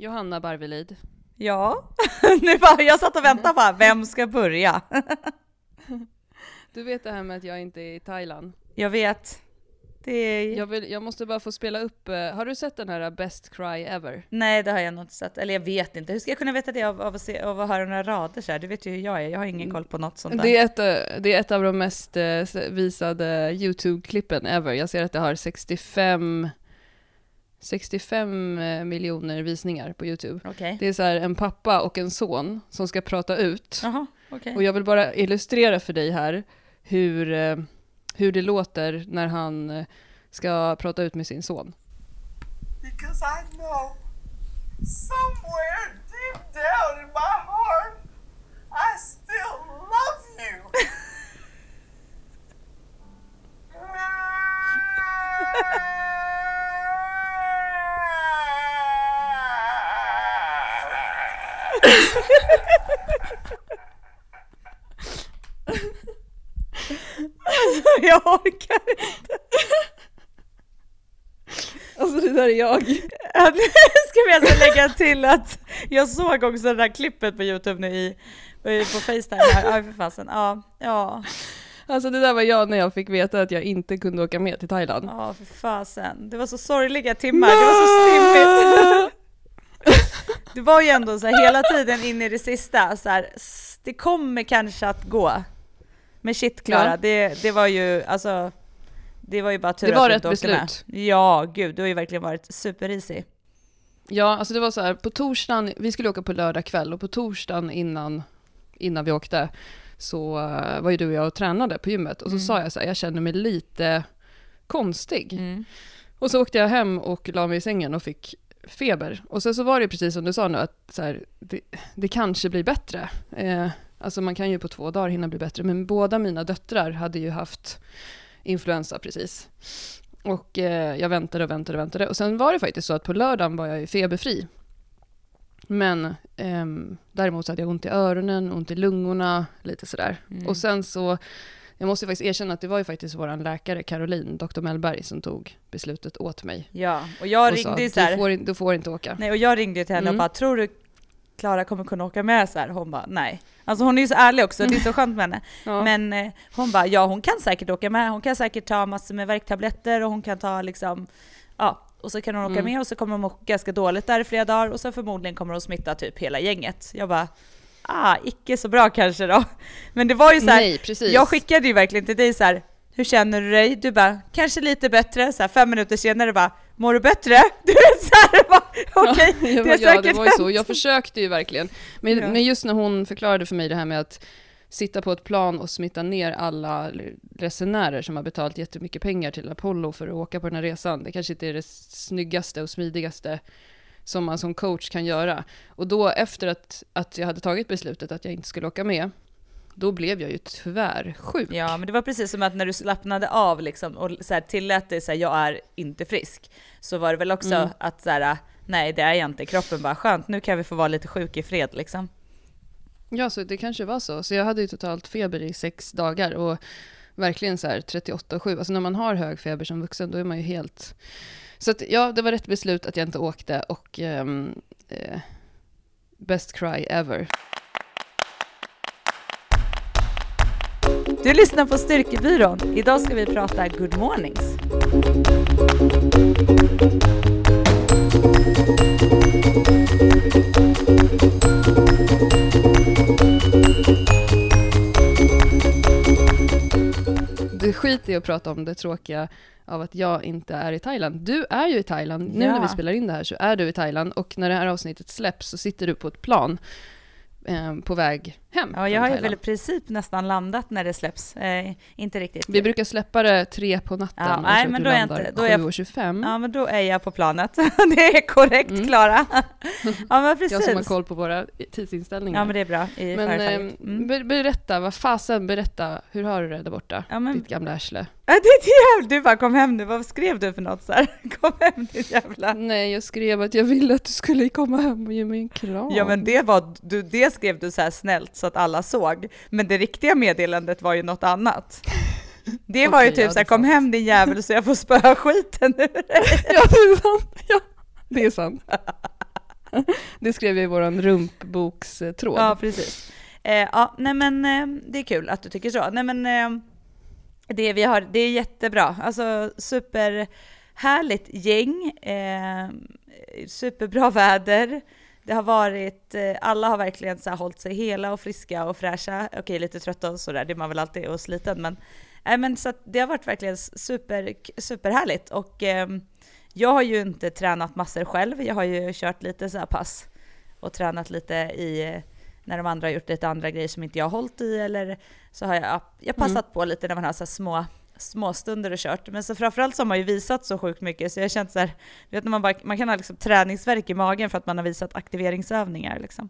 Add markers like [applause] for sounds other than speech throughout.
Johanna Barvelid. Ja, [laughs] nu bara, jag satt och väntade bara, vem ska börja? [laughs] Du vet det här med att jag inte är i Thailand. Jag vet. Det är... Jag, vill, jag måste bara få spela upp, eh, har du sett den här Best Cry Ever? Nej, det har jag nog inte sett. Eller jag vet inte. Hur ska jag kunna veta det av, av, att, se, av att höra några rader så här? Du vet ju hur jag är. Jag har ingen koll på något sånt där. Det är ett, eh, det är ett av de mest eh, visade YouTube-klippen ever. Jag ser att det har 65 65 eh, miljoner visningar på YouTube. Okej. Det är så här en pappa och en son som ska prata ut. Jaha, okej. Och jag vill bara illustrera för dig här hur, eh, hur det låter när han eh, ska prata ut med sin son. Because I know somewhere deep down in my heart, I still love you. [laughs] [laughs] jag orkar inte. Alltså det där är jag. [laughs] Ska vi alltså lägga till att jag såg också det där klippet på Youtube nu i, på Facetime här. Ja, för fasen. Ja, ja, Alltså det där var jag när jag fick veta att jag inte kunde åka med till Thailand. ja, för fasen. Det var så sorgliga timmar, det var så stimmigt. [laughs] Det var ju ändå så här hela tiden in i det sista, så här, det kommer kanske att gå. Men shit Klara, Ja. det, det var ju alltså, det var ju bara tur Det var att du inte åkte med. beslut. Ja, gud, du har ju verkligen varit super-easy. Ja, alltså det var så här, på torsdagen, vi skulle åka på lördag kväll och på torsdagen innan, innan vi åkte så eh, var ju du och jag och tränade på gymmet och så Mm. sa jag så här, jag känner mig lite konstig. Mm. Och så åkte jag hem och la mig i sängen och fick feber. Och sen så var det precis som du sa nu, att så här, det, det kanske blir bättre. Eh, alltså man kan ju på två dagar hinna bli bättre, men båda mina döttrar hade ju haft influensa precis. Och eh, jag väntade och väntade och väntade. Och sen var det faktiskt så att på lördagen var jag ju feberfri. Men ehm, däremot så hade jag ont i öronen, ont i lungorna, lite sådär. Mm. Och sen så, jag måste faktiskt erkänna att det var ju faktiskt vår läkare Caroline, Dr. Mellberg, som tog beslutet åt mig. Ja, och jag och sa, ringde du så här, får, in- du får inte åka. nej, och jag ringde till henne Mm. och bara, tror du Klara kommer kunna åka med så här? Hon bara, nej. Alltså hon är ju så ärlig också, det är så skönt med henne. [laughs] Ja. Men eh, hon bara, ja hon kan säkert åka med, hon kan säkert ta massor med värktabletter och hon kan ta liksom, ja, och så kan hon åka Mm. med och så kommer hon må ganska dåligt där i flera dagar och så förmodligen kommer hon smitta typ hela gänget. Jag bara, ah, icke så bra kanske då. Men det var ju så här, Nej, precis. jag skickade ju verkligen till dig så här. hur känner du dig? Du bara, kanske lite bättre, så här, fem minuter senare bara, mår du bättre? [laughs] Du vet såhär, okej, ja, det har ja, det säkert var ju så. Jag försökte ju verkligen. Men, Ja. men just när hon förklarade för mig det här med att sitta på ett plan och smitta ner alla resenärer som har betalat jättemycket pengar till Apollo för att åka på den här resan. Det kanske inte är det snyggaste och smidigaste som man som coach kan göra. Och då efter att, att jag hade tagit beslutet att jag inte skulle åka med, då blev jag ju tyvärr sjuk. Ja, men det var precis som att när du slappnade av liksom och så här, tillät dig säga jag är inte frisk, så var det väl också Mm. att så här, nej det är jag inte, kroppen bara skönt, nu kan vi få vara lite sjuk i fred liksom. Ja, så det kanske var så. Så jag hade ju totalt feber i sex dagar och verkligen så här 38,7. Alltså när man har hög feber som vuxen, då är man ju helt... Så att, ja, det var rätt beslut att jag inte åkte och ehm, eh, best cry ever. Du lyssnar på Styrkebyrån. Idag ska vi prata good mornings. Det skiter i att prata om det tråkiga av att jag inte är i Thailand. Du är ju i Thailand. Nu Ja. när vi spelar in det här så är du i Thailand och när det här avsnittet släpps så sitter du på ett plan eh, på väg hem Ja, jag har ju Thailand. väl i princip nästan landat när det släpps. Eh, inte riktigt. Vi brukar släppa det tre på natten. Ja, och nej, så men då är inte- då är jag- 7.25. Ja, men då är jag på planet. [laughs] det är korrekt, Mm. Klara. [laughs] ja, men precis. Jag som har koll på våra tidsinställningar. Ja, men det är bra i Men, eh, Mm. ber- berätta, vad fasen, berätta, hur har du det där borta? Ja, men- Ditt gamla arsle. Ja, det är jävligt. Du bara kom hem nu. Vad skrev du för något så här? [laughs] Kom hem din jävla... Nej, jag skrev att jag ville att du skulle komma hem och ge mig en kram. Ja men det var, du, det skrev du så här snällt så att alla såg. Men det riktiga meddelandet var ju något annat. Det var ju Okej, typ ja, så här, det är kom sant. hem din jävel så jag får spöa skiten ur dig. [laughs] Ja, det är sant. Ja, det är sant. Det skrev jag i vår rumpbokstråd. Ja, precis. Eh, ja, nej men eh, det är kul att du tycker så. Nej men eh, det vi har, det är jättebra. Alltså superhärligt gäng, eh, superbra väder. Det har varit, eh, alla har verkligen så här hållit sig hela och friska och fräscha. Okej, lite trötta och sådär, det är man väl alltid och sliten, men, äh, men så det har varit verkligen super, superhärligt. Och eh, jag har ju inte tränat massor själv, jag har ju kört lite så här pass och tränat lite i när de andra har gjort lite andra grejer som inte jag har hållit i eller så har jag, jag passat mm. på lite när man har så små småstunder och kört. Men så framförallt så har man ju visat så sjukt mycket så jag har känt så här, vet när man, bara, man kan ha liksom träningsverk i magen för att man har visat aktiveringsövningar liksom.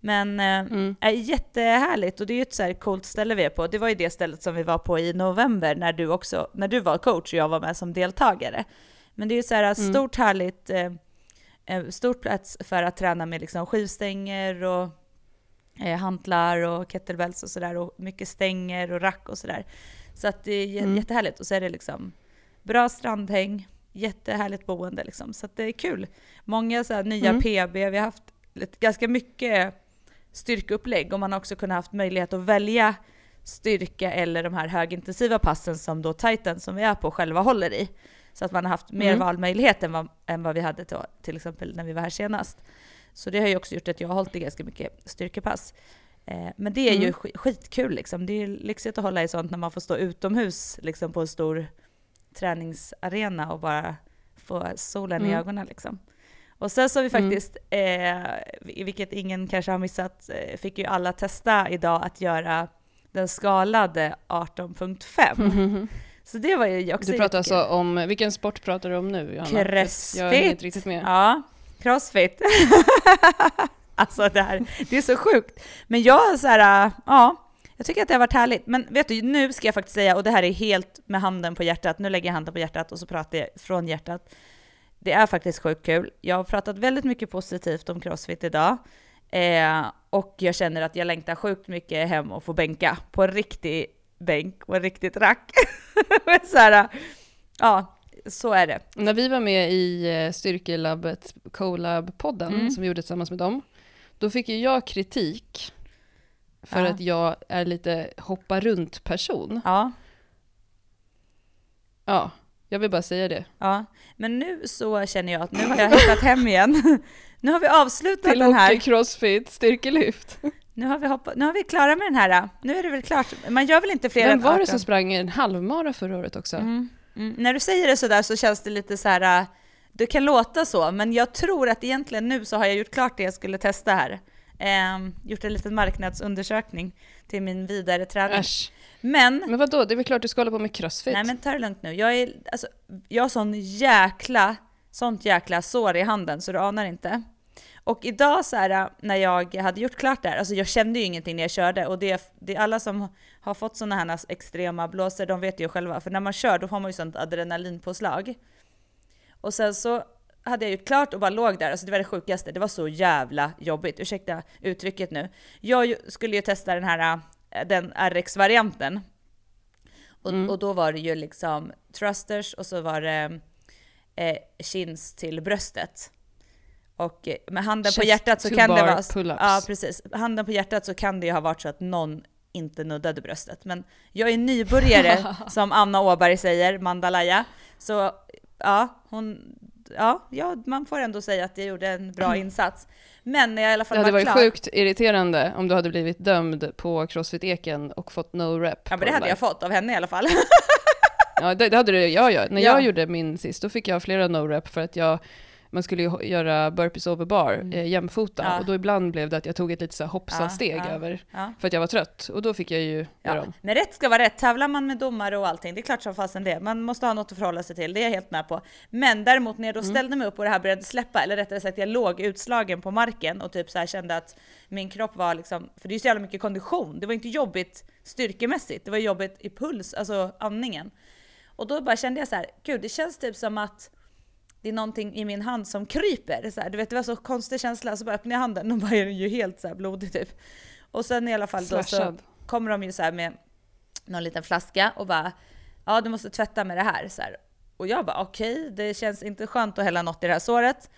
Men eh, mm. är jättehärligt och det är ju ett så här coolt ställe vi är på. Det var ju det stället som vi var på i november när du också, när du var coach och jag var med som deltagare. Men det är ju så här mm. stort härligt, eh, stort plats för att träna med liksom skivstänger och eh, hantlar och kettlebells och sådär och mycket stänger och rack och sådär. Så att det är mm. jättehärligt och så är det liksom bra strandhäng, jättehärligt boende liksom. Så att det är kul. Många så nya mm. PB, vi har haft lite, ganska mycket styrkeupplägg och man har också kunnat haft möjlighet att välja styrka eller de här högintensiva passen som då Titan som vi är på själva håller i. Så att man har haft mer mm. valmöjlighet än vad, än vad vi hade till, till exempel när vi var här senast. Så det har ju också gjort att jag har hållit i ganska mycket styrkepass. Eh, men det är mm. ju skitkul liksom. Det är lyxigt att hålla i sånt när man får stå utomhus liksom på en stor träningsarena och bara få solen mm. i ögonen liksom. Och sen så har vi mm. faktiskt, mm. eh, vilket ingen kanske har missat, eh, fick ju alla testa idag att göra den skalade 18.5. [laughs] Så det var ju också Du pratar alltså om, vilken sport pratar du om nu Johanna? Crossfit. Jag är inte riktigt med. Ja, crossfit. [laughs] [laughs] alltså det här, det är så sjukt. Men jag så här, ja, jag tycker att det har varit härligt. Men vet du, nu ska jag faktiskt säga, och det här är helt med handen på hjärtat, nu lägger jag handen på hjärtat och så pratar jag från hjärtat. Det är faktiskt sjukt kul. Jag har pratat väldigt mycket positivt om crossfit idag. Eh, och jag känner att jag längtar sjukt mycket hem och få bänka på en riktig bänk och en riktigt rack. [laughs] så här, ja, så är det. När vi var med i eh, Styrkelabbet, Colab-podden, mm. som vi gjorde tillsammans med dem, då fick ju jag kritik för ja. att jag är lite hoppa runt-person. Ja. Ja, jag vill bara säga det. Ja, men nu så känner jag att nu har jag hittat hem igen. [laughs] nu har vi avslutat Till den här. Till crossfit, styrkelyft. Nu har, vi hoppat, nu har vi klara med den här. Nu är det väl klart. Man gör väl inte fler Vem var det som sprang en halvmara förra året också? Mm. Mm. När du säger det sådär så känns det lite så här. Det kan låta så, men jag tror att egentligen nu så har jag gjort klart det jag skulle testa här. Eh, gjort en liten marknadsundersökning till min vidare träning. Äsch. Men, men vadå, det är väl klart du ska hålla på med crossfit? Nej men ta det lugnt nu. Jag, är, alltså, jag har sån jäkla, sånt jäkla sår i handen så du anar inte. Och idag så här, när jag hade gjort klart det här, alltså jag kände ju ingenting när jag körde och det, det är alla som har fått sådana här extrema blåsor, de vet ju själva, för när man kör då får man ju sånt adrenalinpåslag. Och sen så hade jag gjort klart och bara låg där, alltså det var det sjukaste, det var så jävla jobbigt, ursäkta uttrycket nu. Jag skulle ju testa den här, den RX-varianten. Och, mm. och då var det ju liksom thrusters och så var det eh, chins till bröstet. Och eh, med handen Chest på hjärtat så kan det vara... Ja, precis. Handen på hjärtat så kan det ju ha varit så att någon inte nuddade bröstet. Men jag är nybörjare, [laughs] som Anna Åberg säger, Mandalaya. Så ja, hon, ja, ja, man får ändå säga att jag gjorde en bra mm. insats. Men när jag i alla fall det hade var varit klar, sjukt irriterande om du hade blivit dömd på Crossfit-eken och fått no rep. Ja, men det hade jag fått av henne i alla fall. ja, det, det hade du, jag gör. När ja. jag gjorde min sist, då fick jag flera no rep för att jag man skulle ju göra burpees over bar mm. eh, jämfota ja. och då ibland blev det att jag tog ett litet hoppsa-steg ja, över ja. för att jag var trött och då fick jag ju göra om. Men rätt ska vara rätt, tävlar man med domare och allting, det är klart som fasen det. Man måste ha något att förhålla sig till, det är jag helt med på. Men däremot när jag då mm. ställde mig upp och det här började släppa, eller rättare sagt jag låg utslagen på marken och typ så här kände att min kropp var liksom, för det är så jävla mycket kondition, det var inte jobbigt styrkemässigt, det var jobbigt i puls, alltså andningen. Och då bara kände jag så här, gud det känns typ som att det är någonting i min hand som kryper. Så här, du vet, det var så konstig känsla, så bara öppnar jag handen och bara är den ju helt så här blodig typ. Och sen i alla fall då så kommer de ju så med någon liten flaska och bara ja du måste tvätta med det här. Så här. Och jag bara okej, okay, det känns inte skönt att hälla något i det här såret.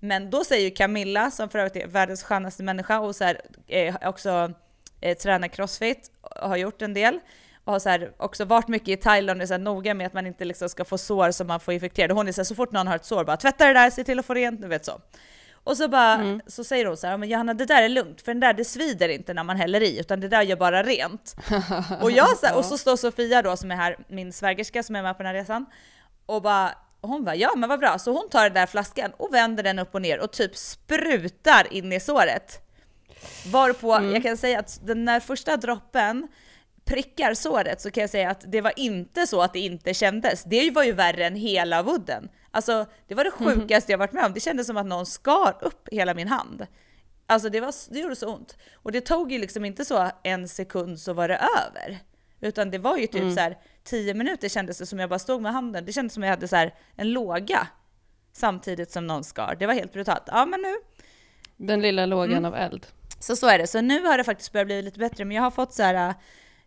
Men då säger ju Camilla, som för övrigt är världens skönaste människa och så här, eh, också eh, tränar crossfit, och har gjort en del, och har så här, också varit mycket i Thailand och är så här, noga med att man inte liksom ska få sår som man får infekterade. Hon är så här, så fort någon har ett sår, bara tvätta det där, se till att få rent, du vet så. Och så bara, Mm. så säger hon så här, men Johanna det där är lugnt, för den där det svider inte när man häller i, utan det där gör bara rent. [laughs] och, jag, så här, och så står Sofia då som är här, min svägerska som är med på den här resan, och bara, och hon bara ja men vad bra, så hon tar den där flaskan och vänder den upp och ner och typ sprutar in i såret. Varpå Mm. jag kan säga att den där första droppen prickar såret så kan jag säga att det var inte så att det inte kändes. Det var ju värre än hela wooden. Alltså det var det Mhm. sjukaste jag varit med om. Det kändes som att någon skar upp hela min hand. Alltså det, var, det gjorde så ont. Och det tog ju liksom inte så en sekund så var det över. Utan det var ju typ Mm. så här tio minuter kändes det som jag bara stod med handen. Det kändes som jag hade så här en låga samtidigt som någon skar. Det var helt brutalt. Ja men nu, Den lilla lågan Mm. av eld. så så är det. Så nu har det faktiskt börjat bli lite bättre, men jag har fått så här.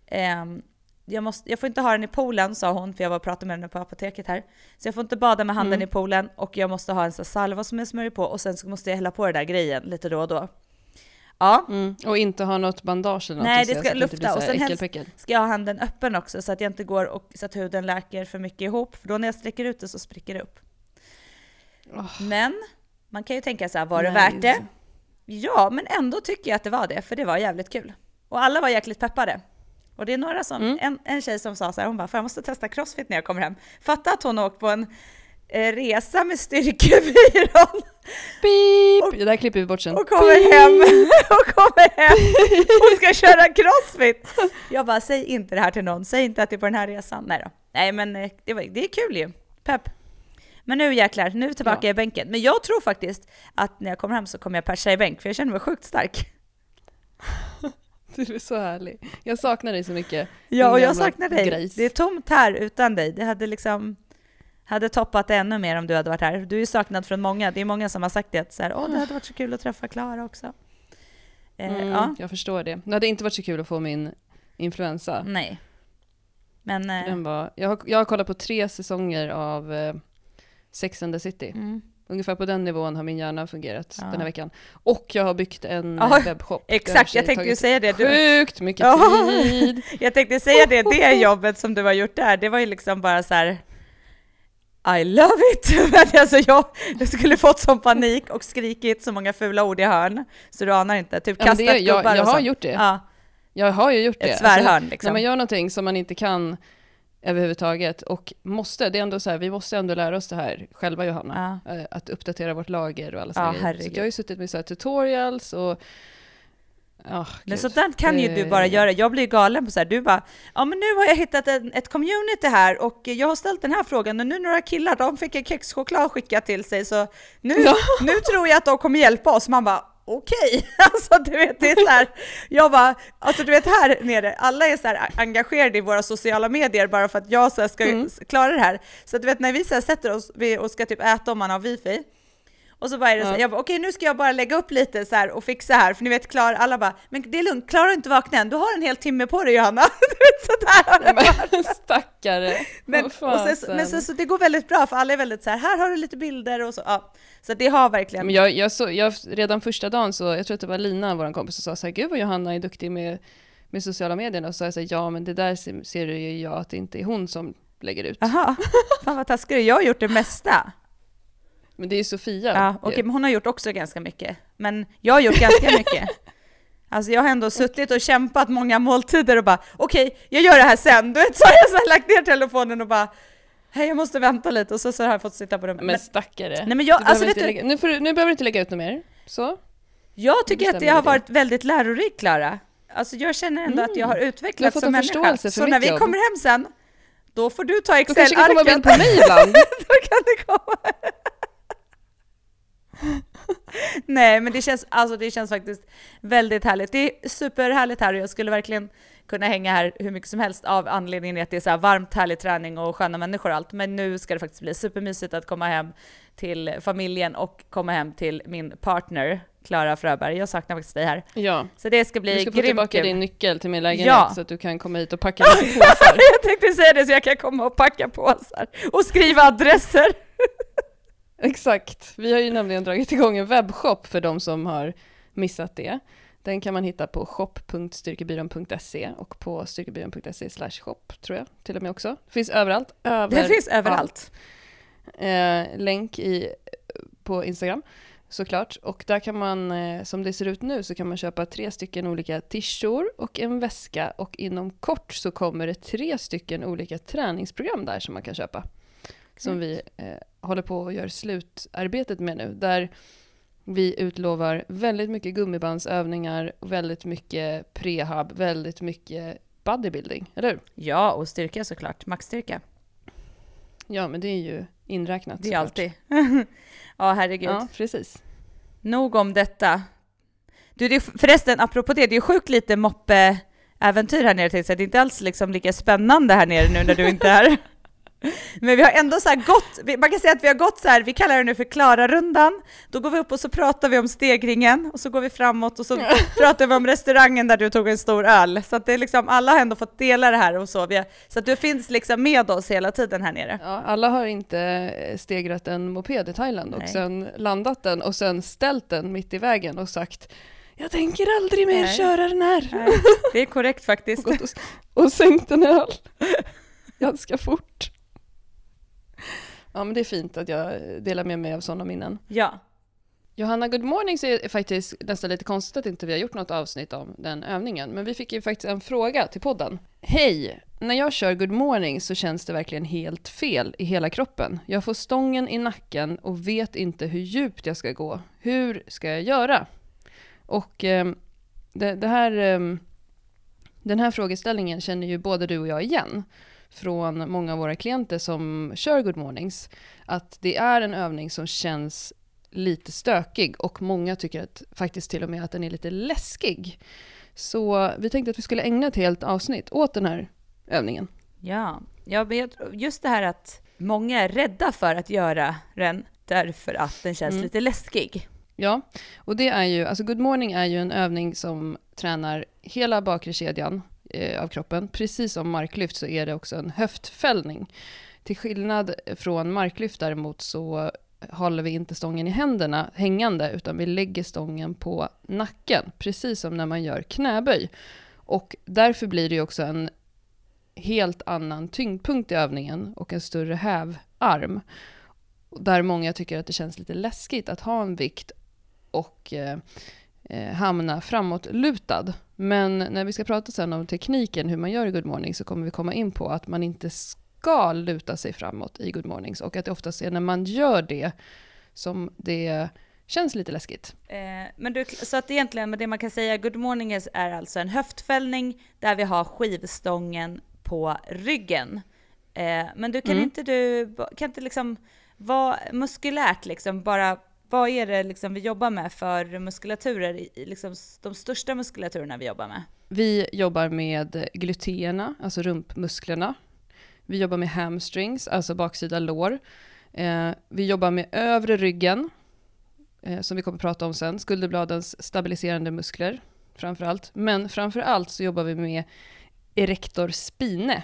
Ehm, jag, måste, jag får inte ha den i poolen sa hon, för jag var och pratade med henne på apoteket här. Så jag får inte bada med handen Mm. i poolen och jag måste ha en sån salva som jag smörjer på och sen så måste jag hälla på den där grejen lite då och då. Ja, Mm. Och inte ha något bandage eller något. Nej, det ska inte lufta och sen helst- ska jag ha handen öppen också så att jag inte går och så att huden läker för mycket ihop, för då när jag sträcker ut det så spricker det upp. Åh, Men man kan ju tänka så här, var det nice. värt det? Ja, men ändå tycker jag att det var det, för det var jävligt kul. Och alla var jäkligt peppade. Och det är några som, Mm. en, en tjej som sa så här, hon bara, "Fan, jag måste testa crossfit när jag kommer hem. Fatta att hon har åkt på en eh, resa med styrkebyrån Beep! det där klipper vi bort sen. och kommer hem [laughs] och kommer hem och ska [laughs] köra crossfit. Jag bara, säg inte det här till någon, säg inte att det är på den här resan. Nej då. Nej men eh, det, var, det är kul ju, pepp. Men nu jäklar, nu tillbaka Ja. i bänken. Men jag tror faktiskt att när jag kommer hem så kommer jag persa i bänk, för jag känner mig sjukt stark. [laughs] Du är så härlig. Jag saknar dig så mycket. Ja, och jag saknar dig. grejs. Det är tomt här utan dig. Det hade liksom hade toppat ännu mer om du hade varit här. Du är saknad från många. Det är många som har sagt det, att så här, Åh, det hade varit så kul att träffa Klara också. Eh, Mm, Ja, Jag förstår det. Det hade inte varit så kul att få min influensa. nej. Men... eh, Den var, jag, har, jag har kollat på tre säsonger av eh, Sex and the City. mm. Ungefär på den nivån har min hjärna fungerat Ja. den här veckan. Och jag har byggt en Ja, eh, webbshop. Exakt, jag tänkte ju säga det. Du, Sjukt mycket Ja. tid. [laughs] jag tänkte säga det, det [laughs] jobbet som du har gjort där, det var ju liksom bara så här. I love it! [laughs] Men alltså jag, jag skulle fått sån panik och skrikit så många fula ord i hörn, så du anar inte. Typ Ja, kastat det, jag, gubbar jag och har sånt. gjort det. Ja, Jag har ju gjort det. ett svärhörn liksom. När man gör någonting som man inte kan överhuvudtaget och måste, det är ändå så här, vi måste ändå lära oss det här själva Johanna. Ja. Eh, Att uppdatera vårt lager och alla Ja, sådana grejer. Så jag har ju suttit med så tutorials och... Oh, Men sådant kan ju du bara göra. Jag blir galen på så här. du bara, ja men nu har jag hittat en, ett community här och jag har ställt den här frågan och nu några killar, de fick en kexchoklad skickat till sig så nu, Ja. nu tror jag att de kommer hjälpa oss. Man bara, okej, [laughs] alltså du vet det är så här, jag bara, alltså du vet här nere, alla är så här engagerade i våra sociala medier bara för att jag så ska Mm. klara det här. Så att du vet när vi så sätter oss och ska typ äta om man har wifi, och så bara är det så här, Ja. jag bara okej nu ska jag bara lägga upp lite så här och fixa här, för ni vet Klara, alla bara men det är lugnt, Klara inte vaknat än, du har en hel timme på dig Johanna. [laughs] Du vet, så där har det varit. [laughs] Stackare. Men, och sen, men sen, så det går väldigt bra för alla är väldigt så här, här har du lite bilder och så. Ja. Så det har verkligen, Men jag, jag, så, jag, redan första dagen så, jag tror att det var Lina, vår kompis, som sa så här, gud vad Johanna är duktig med, med sociala medier. Och så sa jag så här, ja men det där ser, ser ju jag att det inte är hon som lägger ut. jaha, fan vad taskig du jag har gjort det mesta. Men det är ju Sofia. Ja, okej, men hon har gjort också ganska mycket. Men jag har gjort ganska [laughs] mycket. Alltså jag har ändå suttit och kämpat många måltider och bara okej, jag gör det här sen. Du vet, så har jag så lagt ner telefonen och bara hej, jag måste vänta lite och så, så har jag fått sitta på rummet. Men Men, stackare. nej men jag, Du alltså vet du, lägga, nu, får du, nu behöver du inte lägga ut något mer. Så. jag tycker att det har det. varit väldigt lärorikt Klara. Alltså jag känner ändå att jag har Du har utvecklats fått som människa. Så när vi jobb. kommer hem sen, då får du ta Då kanske det kan komma Excel-arket. bild på mig ibland. [laughs] då kan det komma. [laughs] Nej, men det känns, alltså det känns faktiskt väldigt härligt. Det är superhärligt här och jag skulle verkligen kunna hänga här hur mycket som helst av anledningen att det är så här varmt, härlig träning och sköna människor och allt. Men nu ska det faktiskt bli supermysigt att komma hem till familjen och komma hem till min partner Klara Fröberg. Jag saknar faktiskt dig här. Ja, Så det ska du bli ska få grymt tillbaka din nyckel till min lägenhet Ja. så att du kan komma hit och packa lite [laughs] påsar. jag tänkte säga det så jag kan komma och packa påsar och skriva adresser. [laughs] Exakt. Vi har ju nämligen dragit igång en webbshop för de som har missat det. Den kan man hitta på shop.styrkebyrån.se och på styrkebyrån.se slash shop tror jag till och med också. Finns överallt. Över Det finns överallt. eh, länk i, på Instagram såklart. Och där kan man, eh, som det ser ut nu, så kan man köpa tre stycken olika tishor och en väska. Och inom kort så kommer det tre stycken olika träningsprogram där som man kan köpa. Som vi eh, håller på och gör slutarbetet med nu. Där vi utlovar väldigt mycket gummibandsövningar, väldigt mycket prehab, väldigt mycket bodybuilding, eller hur? Ja, och styrka såklart. Maxstyrka. Ja, men det är ju inräknat. Det är alltid. [laughs] ja, herregud. Ja, precis. Nog om detta. Du, det är, förresten, apropå det, det är sjukt lite moppe-äventyr här nere, tänkte jag. Det är inte alls liksom lika spännande här nere nu när du inte är här. [laughs] Men vi har ändå så här gått, man kan säga att vi har gått så här, vi kallar det nu för Klara-rundan. Då går vi upp och så pratar vi om stegringen och så går vi framåt och så [laughs] pratar vi om restaurangen där du tog en stor öl. Så att det är liksom, alla har ändå fått dela det här och så. Har, så att du finns liksom med oss hela tiden här nere. Ja, alla har inte eh, stegrat en moped i Thailand och Nej. sen landat den och sen ställt den mitt i vägen och sagt jag tänker aldrig mer Nej. köra den här. Nej, det är korrekt [laughs] Och, faktiskt. gått och, och sänkt en öl [laughs] ganska fort. Ja men det är fint att jag delar med mig av sådana minnen. Ja. Johanna Good Morning så är faktiskt nästan lite konstigt att inte vi har gjort något avsnitt om den övningen. Men vi fick ju faktiskt en fråga till podden. Hej! När jag kör Good Morning så känns det verkligen helt fel i hela kroppen. Jag får stången i nacken och vet inte hur djupt jag ska gå. Hur ska jag göra? Och eh, det, det här, eh, den här frågeställningen känner ju både du och jag igen från många av våra klienter som kör Good Mornings. Att det är en övning som känns lite stökig och många tycker att, faktiskt till och med att den är lite läskig. Så vi tänkte att vi skulle ägna ett helt avsnitt åt den här övningen. Ja, ja men just det här att många är rädda för att göra den därför att den känns Mm. lite läskig. Ja, och det är ju, alltså Good Morning är ju en övning som tränar hela bakre kedjan eh, av kroppen. Precis som marklyft så är det också en höftfällning. Till skillnad från marklyft däremot så håller vi inte stången i händerna hängande, utan vi lägger stången på nacken, precis som när man gör knäböj. Och därför blir det ju också en helt annan tyngdpunkt i övningen och en större hävarm. Där många tycker att det känns lite läskigt att ha en vikt och eh, eh, hamna framåtlutad. Men när vi ska prata sen om tekniken, hur man gör i Good Morning, så kommer vi komma in på att man inte ska luta sig framåt i Good Mornings och att det oftast är när man gör det som det känns lite läskigt. Eh, men du, så att egentligen, med det man kan säga, Good Morning är alltså en höftfällning där vi har skivstången på ryggen. Eh, men du, kan Mm. inte du, kan inte liksom vara muskulärt liksom, bara vad är det liksom vi jobbar med för muskulaturer, liksom de största muskulaturerna vi jobbar med? Vi jobbar med gluteerna, alltså rumpmusklerna. Vi jobbar med hamstrings, alltså baksida lår. Eh, vi jobbar med övre ryggen, eh, som vi kommer att prata om sen. Skulderbladens stabiliserande muskler, framför allt. Men framför allt så jobbar vi med erector spine,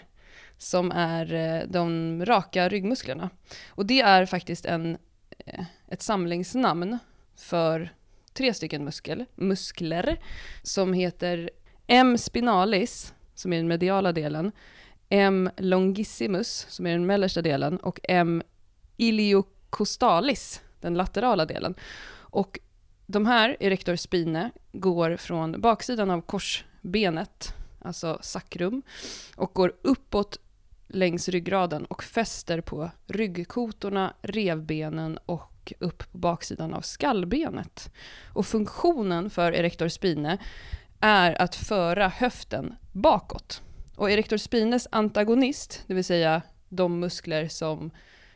som är eh, de raka ryggmusklerna. Och det är faktiskt en, Eh, ett samlingsnamn för tre stycken muskel, muskler som heter M. spinalis, som är den mediala delen, M. longissimus, som är den mellersta delen, och M. iliocostalis, den laterala delen. Och de här, erector spine, går från baksidan av korsbenet, alltså sacrum, och går uppåt längs ryggraden och fäster på ryggkotorna, revbenen och upp på baksidan av skallbenet. Och funktionen för erector spine är att föra höften bakåt. Och erector spines antagonist, det vill säga de muskler som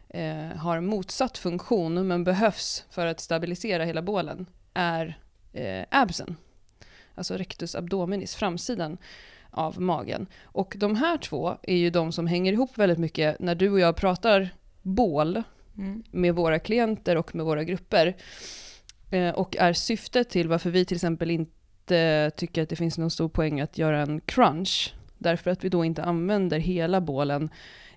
eh, har motsatt funktion men behövs för att stabilisera hela bålen, är eh, absen. Alltså rectus abdominis, framsidan av magen. Och de här två är ju de som hänger ihop väldigt mycket när du och jag pratar bål Mm. med våra klienter och med våra grupper. Eh, och är syftet till varför vi till exempel inte tycker att det finns någon stor poäng att göra en crunch. Därför att vi då inte använder hela bålen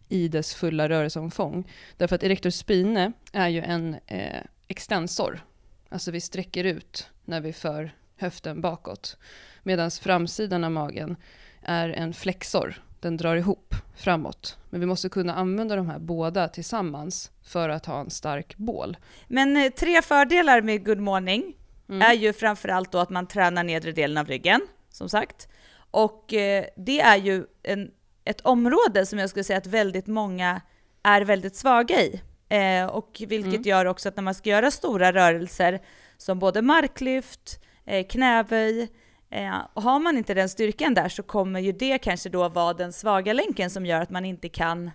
i dess fulla rörelseomfång. Därför att erector spine är ju en eh, extensor, alltså vi sträcker ut när vi för höften bakåt. Medan framsidan av magen är en flexor, den drar ihop framåt. Men vi måste kunna använda de här båda tillsammans för att ha en stark bål. Men eh, tre fördelar med Good Morning Mm. är ju framförallt då att man tränar nedre delen av ryggen, som sagt. Och eh, det är ju en, ett område som jag skulle säga att väldigt många är väldigt svaga i. Eh, och vilket Mm. gör också att när man ska göra stora rörelser som både marklyft, eh, knäböj, eh, och har man inte den styrkan där så kommer ju det kanske då vara den svaga länken som gör att man inte kan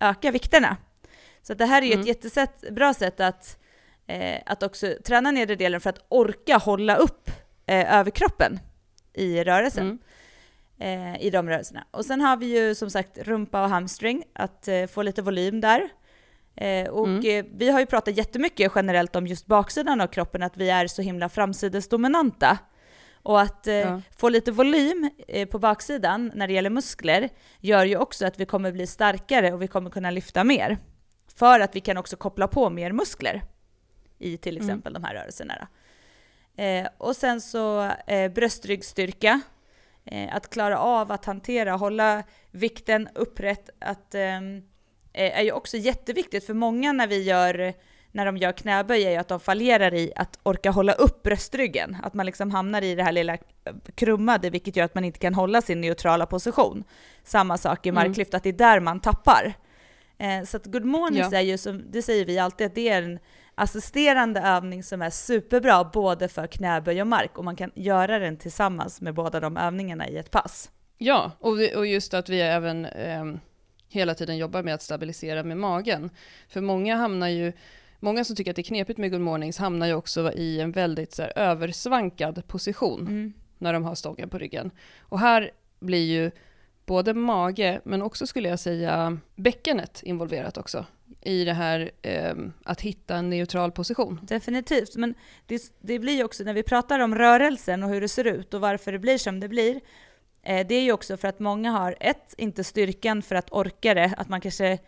öka vikterna. Så det här är ju Mm. ett jättesätt, bra sätt att, eh, att också träna nedre delen för att orka hålla upp eh, överkroppen i rörelsen Mm. eh, i de rörelserna. Och sen har vi ju som sagt rumpa och hamstring, att eh, få lite volym där. Eh, och Mm. eh, vi har ju pratat jättemycket generellt om just baksidan av kroppen, att vi är så himla framsidesdominanta. Och att eh, Ja. få lite volym eh, på baksidan när det gäller muskler gör ju också att vi kommer bli starkare och vi kommer kunna lyfta mer. För att vi kan också koppla på mer muskler i till Mm. exempel de här rörelserna. Eh, och sen så eh, bröstryggstyrka, eh, att klara av att hantera, hålla vikten upprätt, att, ehm, eh, är ju också jätteviktigt för många när vi gör när de gör knäböj är ju att de fallerar i att orka hålla upp bröstryggen. Att man liksom hamnar i det här lilla krummade, vilket gör att man inte kan hålla sin neutrala position. Samma sak i Mm. marklyft, att det är där man tappar. Eh, så att good mornings Ja. är ju, som, det säger vi alltid, att det är en assisterande övning som är superbra både för knäböj och mark och man kan göra den tillsammans med båda de övningarna i ett pass. Ja, och, och just att vi även ehm, hela tiden jobbar med att stabilisera med magen. För många hamnar ju, många som tycker att det är knepigt med good mornings hamnar ju också i en väldigt så här, översvankad position Mm. när de har stången på ryggen. Och här blir ju både mage, men också skulle jag säga bäckenet involverat också i det här ehm, att hitta en neutral position. Definitivt, men det, det blir ju också när vi pratar om rörelsen och hur det ser ut och varför det blir som det blir. Eh, det är ju också för att många har ett, inte styrkan för att orka det, att man kanske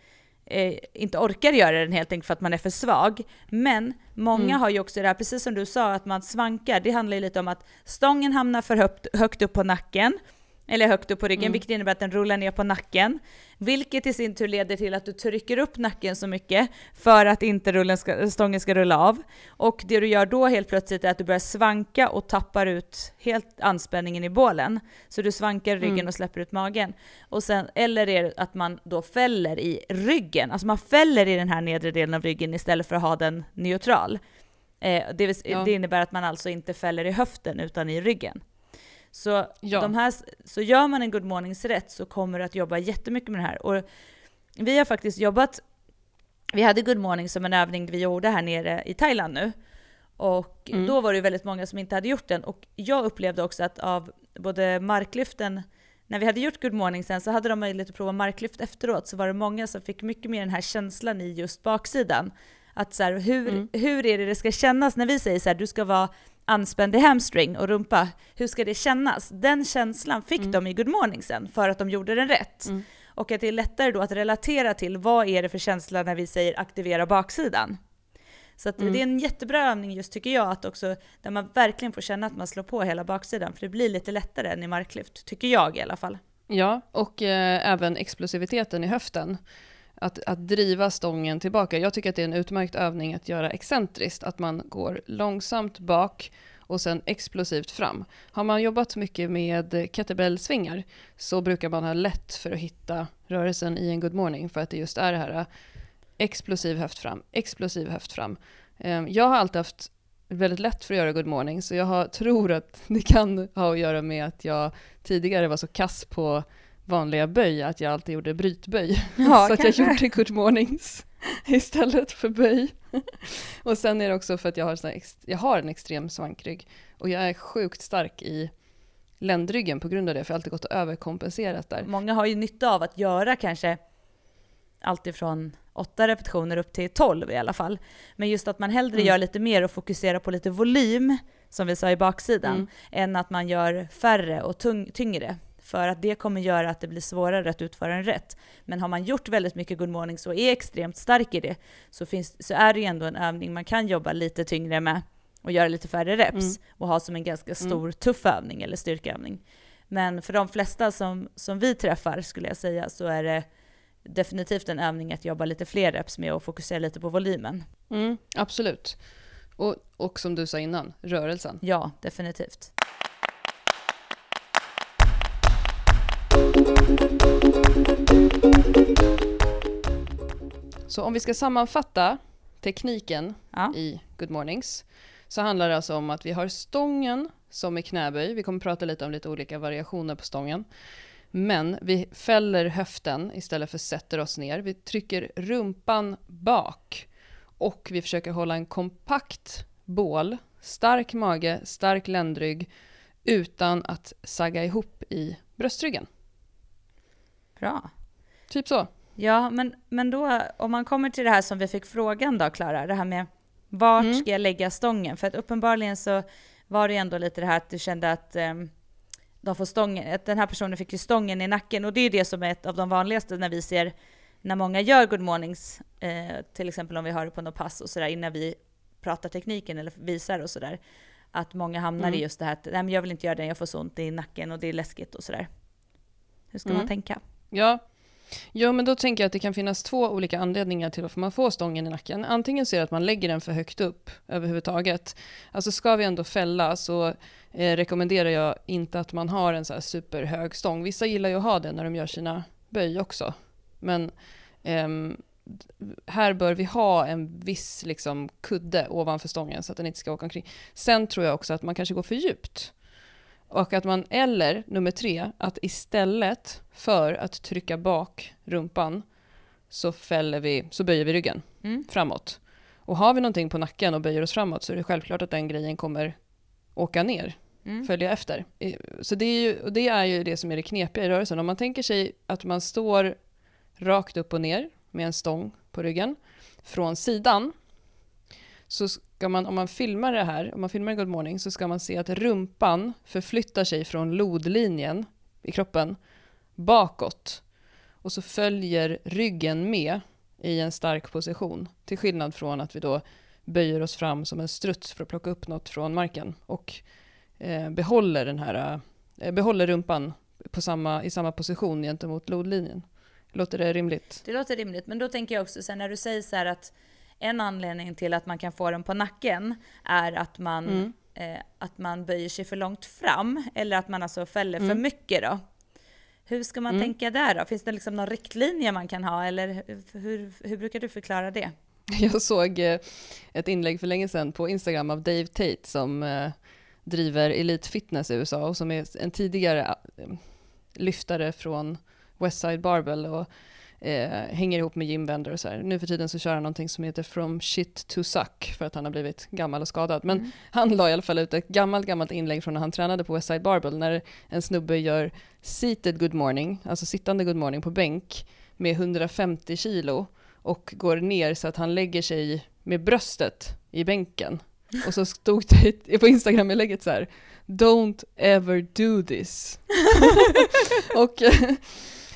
eh, inte orkar göra den helt enkelt för att man är för svag. Men många Mm. har ju också det här, precis som du sa, att man svankar. Det handlar ju lite om att stången hamnar för högt, högt upp på nacken, eller högt upp på ryggen, Mm. vilket innebär att den rullar ner på nacken. Vilket i sin tur leder till att du trycker upp nacken så mycket för att inte rullen ska, stången ska rulla av. Och det du gör då helt plötsligt är att du börjar svanka och tappar ut helt anspänningen i bålen. Så du svankar ryggen Mm. och släpper ut magen. Och sen, eller är det att man då fäller i ryggen, alltså man fäller i den här nedre delen av ryggen istället för att ha den neutral. Eh, det, vill, Ja. det innebär att man alltså inte fäller i höften utan i ryggen. Så, Ja. de här, så gör man en good mornings rätt så kommer du att jobba jättemycket med det här. Och vi har faktiskt jobbat, vi hade good morning som en övning vi gjorde här nere i Thailand nu. Och Mm. då var det väldigt många som inte hade gjort den. Och jag upplevde också att av både marklyften, när vi hade gjort good morning sen så hade de möjlighet att prova marklyft efteråt, så var det många som fick mycket mer den här känslan i just baksidan. Att så här, hur, Mm. hur är det det ska kännas när vi säger så här, du ska vara anspänd i hamstring och rumpa, hur ska det kännas? Den känslan fick Mm. de i good morning sen, för att de gjorde den rätt. Mm. Och att det är lättare då att relatera till vad är det för känsla när vi säger aktivera baksidan. Så att Mm. det är en jättebra övning just tycker jag, att också där man verkligen får känna att man slår på hela baksidan, för det blir lite lättare än i marklyft, tycker jag i alla fall. Ja, och eh, även explosiviteten i höften. Att, att driva stången tillbaka. Jag tycker att det är en utmärkt övning att göra excentriskt, att man går långsamt bak och sen explosivt fram. Har man jobbat mycket med kettlebell-svingar så brukar man ha lätt för att hitta rörelsen i en good morning för att det just är det här äh, explosiv höft fram, explosiv höft fram. Ehm, jag har alltid haft väldigt lätt för att göra good morning så jag har, [laughs] tror att det kan ha att göra med att jag tidigare var så kass på vanliga böj att jag alltid gjorde brytböj. [laughs] Ja, [laughs] så att jag gjorde good mornings [laughs] istället för böj. och sen är det också för att jag har, sån här ex- jag har en extrem svankrygg och jag är sjukt stark i ländryggen på grund av det, för jag har alltid gått och överkompenserat där. Många har ju nytta av att göra kanske alltifrån åtta repetitioner upp till 12 i alla fall. Men just att man hellre Mm. gör lite mer och fokuserar på lite volym, som vi sa i baksidan, Mm. än att man gör färre och tyngre. För att det kommer göra att det blir svårare att utföra en rätt. Men har man gjort väldigt mycket good morning och är extremt stark i det så, finns, så är det ju ändå en övning man kan jobba lite tyngre med och göra lite färre reps Mm. och ha som en ganska stor tuff övning eller styrkeövning. Men för de flesta som, som vi träffar skulle jag säga så är det definitivt en övning att jobba lite fler reps med och fokusera lite på volymen. Mm, absolut. Och, och som du sa innan, rörelsen. Ja, definitivt. Så om vi ska sammanfatta tekniken Ja. i Good Mornings så handlar det alltså om att vi har stången som är knäböj. Vi kommer prata lite om lite olika variationer på stången. Men vi fäller höften istället för sätter oss ner. Vi trycker rumpan bak och vi försöker hålla en kompakt bål, stark mage, stark ländrygg utan att sagga ihop i bröstryggen. Bra. Typ så. Ja, men, men då om man kommer till det här som vi fick frågan då, Klara, det här med vart Mm. ska jag lägga stången? För att uppenbarligen så var det ändå lite det här att du kände att ehm, de får stången, att den här personen fick ju stången i nacken och det är det som är ett av de vanligaste när vi ser när många gör good mornings, eh, till exempel om vi har det på något pass och sådär innan vi pratar tekniken eller visar och sådär. Att många hamnar Mm. i just det här att nej men jag vill inte göra det, jag får så ont i nacken och det är läskigt och sådär. Hur ska man Mm. tänka? Ja ja, men då tänker jag att det kan finnas två olika anledningar till varför man får stången i nacken. Antingen så är det att man lägger den för högt upp överhuvudtaget. Alltså ska vi ändå fälla så eh, rekommenderar jag inte att man har en så här superhög stång. Vissa gillar ju att ha det när de gör sina böj också. Men eh, här bör vi ha en viss liksom, kudde ovanför stången så att den inte ska åka omkring. Sen tror jag också att man kanske går för djupt. Och att man, eller nummer tre, att istället för att trycka bak rumpan så, fäller vi, så böjer vi ryggen Mm. framåt. Och har vi någonting på nacken och böjer oss framåt så är det självklart att den grejen kommer åka ner, Mm. följa efter. Så det är, ju, och det är ju det som är det knepiga i rörelsen. Om man tänker sig att man står rakt upp och ner med en stång på ryggen från sidan så ska man, om man filmar det här, om man filmar Good Morning, så ska man se att rumpan förflyttar sig från lodlinjen i kroppen bakåt. Och så följer ryggen med i en stark position. Till skillnad från att vi då böjer oss fram som en struts för att plocka upp något från marken. Och eh, behåller, den här, eh, behåller rumpan på samma, i samma position gentemot lodlinjen. Låter det rimligt? Det låter rimligt, men då tänker jag också sen när du säger så här att en anledning till att man kan få den på nacken är att man, Mm. eh, att man böjer sig för långt fram eller att man alltså fäller för Mm. mycket då. Hur ska man Mm. tänka där då? Finns det liksom någon riktlinje man kan ha eller hur, hur, hur brukar du förklara det? [laughs] Jag såg eh, ett inlägg för länge sedan på Instagram av Dave Tate som eh, driver Elite Fitness i USA och som är en tidigare eh, lyftare från Westside Barbell och eh, hänger ihop med Jim Wender och så här. Nu för tiden så kör han någonting som heter From Shit to Suck för att han har blivit gammal och skadad. Men Mm. han la i alla fall ut ett gammalt, gammalt inlägg från när han tränade på Westside Barbell när en snubbe gör seated good morning, alltså sittande good morning på bänk med 150 kilo och går ner så att han lägger sig med bröstet i bänken. Och så stod det på Instagram-inlägget så här Don't ever do this. [laughs] [laughs] och,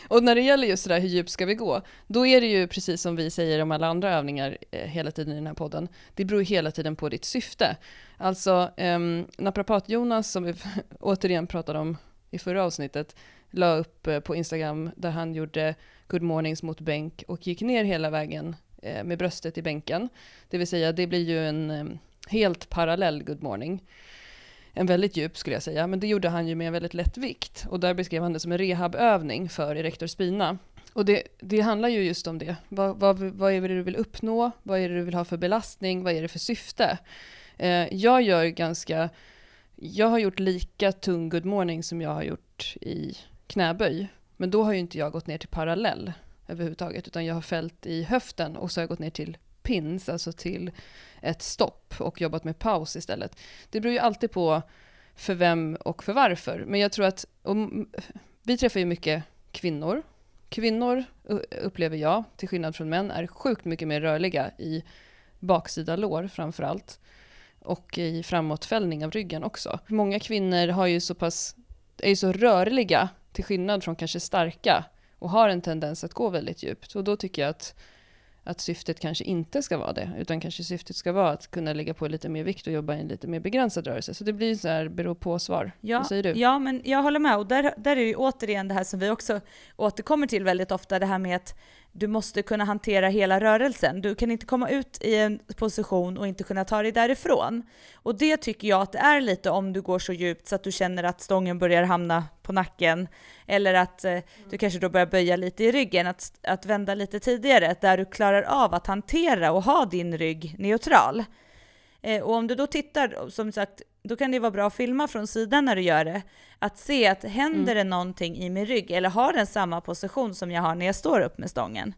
och när det gäller just det där hur djupt ska vi gå, då är det ju precis som vi säger om alla andra övningar eh, hela tiden i den här podden, det beror ju hela tiden på ditt syfte. Alltså eh, naprapat-Jonas som vi [laughs] återigen pratade om i förra avsnittet, la upp eh, på Instagram där han gjorde good mornings mot bänk och gick ner hela vägen eh, med bröstet i bänken. Det vill säga, det blir ju en eh, helt parallell good morning. En väldigt djup skulle jag säga, men det gjorde han ju med en väldigt lätt vikt. Och där beskrev han det som en rehabövning för erector spina. Och det, det handlar ju just om det. Vad, vad, vad är det du vill uppnå? Vad är det du vill ha för belastning? Vad är det för syfte? Eh, jag gör ganska... Jag har gjort lika tung good morning som jag har gjort i knäböj. Men då har ju inte jag gått ner till parallell överhuvudtaget, utan jag har fällt i höften och så har jag gått ner till pins, alltså till ett stopp och jobbat med paus istället. Det beror ju alltid på för vem och för varför. Men jag tror att, om, vi träffar ju mycket kvinnor. Kvinnor upplever jag, till skillnad från män, är sjukt mycket mer rörliga i baksida lår framför allt. Och i framåtfällning av ryggen också. Många kvinnor har ju så pass, är ju så rörliga till skillnad från kanske starka och har en tendens att gå väldigt djupt. Och då tycker jag att, att syftet kanske inte ska vara det, utan kanske syftet ska vara att kunna lägga på lite mer vikt och jobba i en lite mer begränsad rörelse. Så det blir så här beror på-svar. Ja, Vad säger du? ja, men jag håller med. Och där, där är det ju återigen det här som vi också återkommer till väldigt ofta, det här med att du måste kunna hantera hela rörelsen. Du kan inte komma ut i en position och inte kunna ta dig därifrån. Och det tycker jag att det är lite om du går så djupt så att du känner att stången börjar hamna på nacken, eller att eh, du kanske då börjar böja lite i ryggen, att, att vända lite tidigare, där du klarar av att hantera och ha din rygg neutral. Eh, och om du då tittar, som sagt, då kan det vara bra att filma från sidan när du gör det. Att se att händer det någonting i min rygg eller har den samma position som jag har när jag står upp med stången?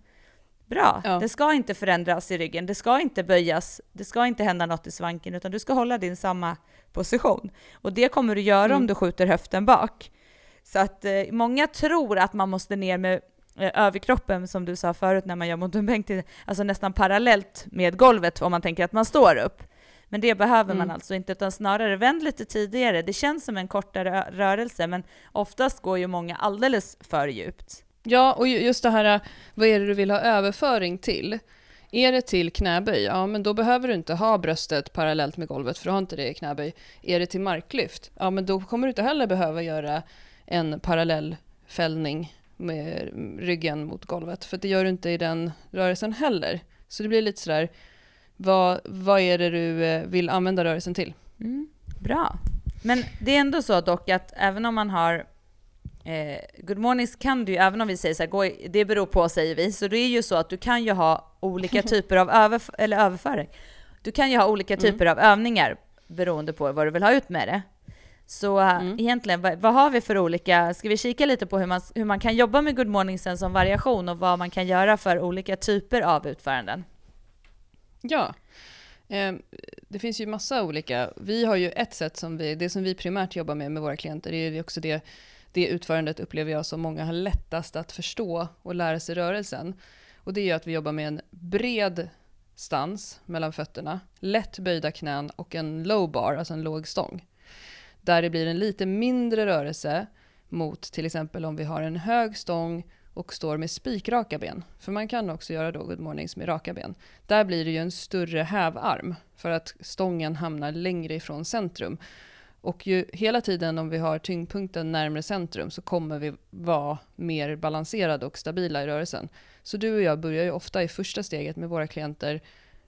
Bra, Ja. det ska inte förändras i ryggen, det ska inte böjas, det ska inte hända något i svanken utan du ska hålla din samma position. Och det kommer du göra om Mm. du skjuter höften bak. Så att eh, många tror att man måste ner med eh, överkroppen som du sa förut när man gör mountainbänk, till- alltså nästan parallellt med golvet om man tänker att man står upp. Men det behöver man Mm. alltså inte, utan snarare vänd lite tidigare. Det känns som en kortare rörelse, men oftast går ju många alldeles för djupt. Ja, och ju- just det här, vad är det du vill ha överföring till? Är det till knäböj, ja men då behöver du inte ha bröstet parallellt med golvet för du har inte det i knäböj. Är det till marklyft, ja men då kommer du inte heller behöva göra en parallell fällning med ryggen mot golvet, för det gör du inte i den rörelsen heller. Så det blir lite sådär, vad, vad är det du eh, vill använda rörelsen till? Mm, bra. Men det är ändå så dock att även om man har eh, Good mornings kan du ju, även om vi säger så här, gå i, det beror på säger vi, så det är ju så att du kan ju ha olika [laughs] typer av överf- eller överföring. Du kan ju ha olika Mm. typer av övningar beroende på vad du vill ha ut med det. Så eh, Mm. egentligen, vad, vad har vi för olika, ska vi kika lite på hur man, hur man kan jobba med Good morningsen som variation och vad man kan göra för olika typer av utföranden? Ja. Ehm, det finns ju massa olika. Vi har ju ett sätt som vi, det som vi primärt jobbar med med våra klienter, det är ju också det, det utförandet upplever jag som många har lättast att förstå och lära sig rörelsen. Och det är ju att vi jobbar med en bred stans mellan fötterna, lätt böjda knän och en low bar, alltså en låg stång. Där det blir en lite mindre rörelse mot till exempel om vi har en hög stång och står med spikraka ben. För man kan också göra då good mornings med raka ben. Där blir det ju en större hävarm för att stången hamnar längre ifrån centrum. Och ju hela tiden om vi har tyngdpunkten närmare centrum så kommer vi vara mer balanserade och stabila i rörelsen. Så du och jag börjar ju ofta i första steget med våra klienter